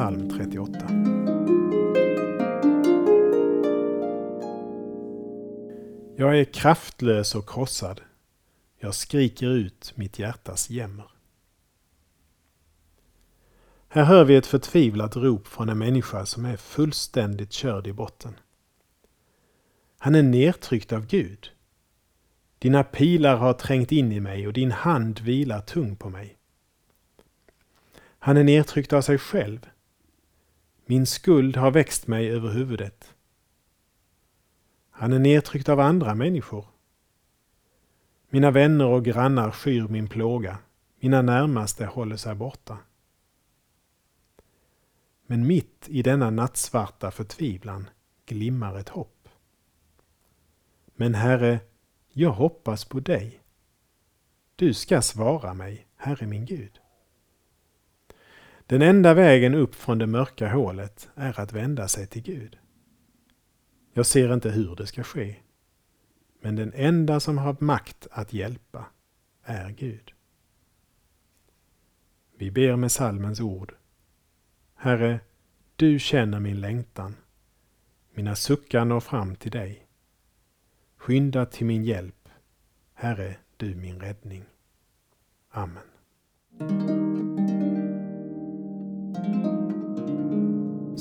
psalm 38. Jag är kraftlös och krossad. Jag skriker ut mitt hjärtas jämmer. Här hör vi ett förtvivlat rop från en människa som är fullständigt körd i botten. Han är nedtryckt av Gud. Dina pilar har trängt in i mig och din hand vilar tung på mig. Han är nedtryckt av sig själv. Min skuld har växt mig över huvudet. Han är nedtryckt av andra människor. Mina vänner och grannar skyr min plåga. Mina närmaste håller sig borta. Men mitt i denna nattsvarta förtvivlan glimmar ett hopp. Men Herre, jag hoppas på dig. Du ska svara mig, Herre min Gud. Den enda vägen upp från det mörka hålet är att vända sig till Gud. Jag ser inte hur det ska ske. Men den enda som har makt att hjälpa är Gud. Vi ber med salmens ord. Herre, du känner min längtan. Mina suckar når fram till dig. Skynda till min hjälp. Herre, du min räddning. Amen.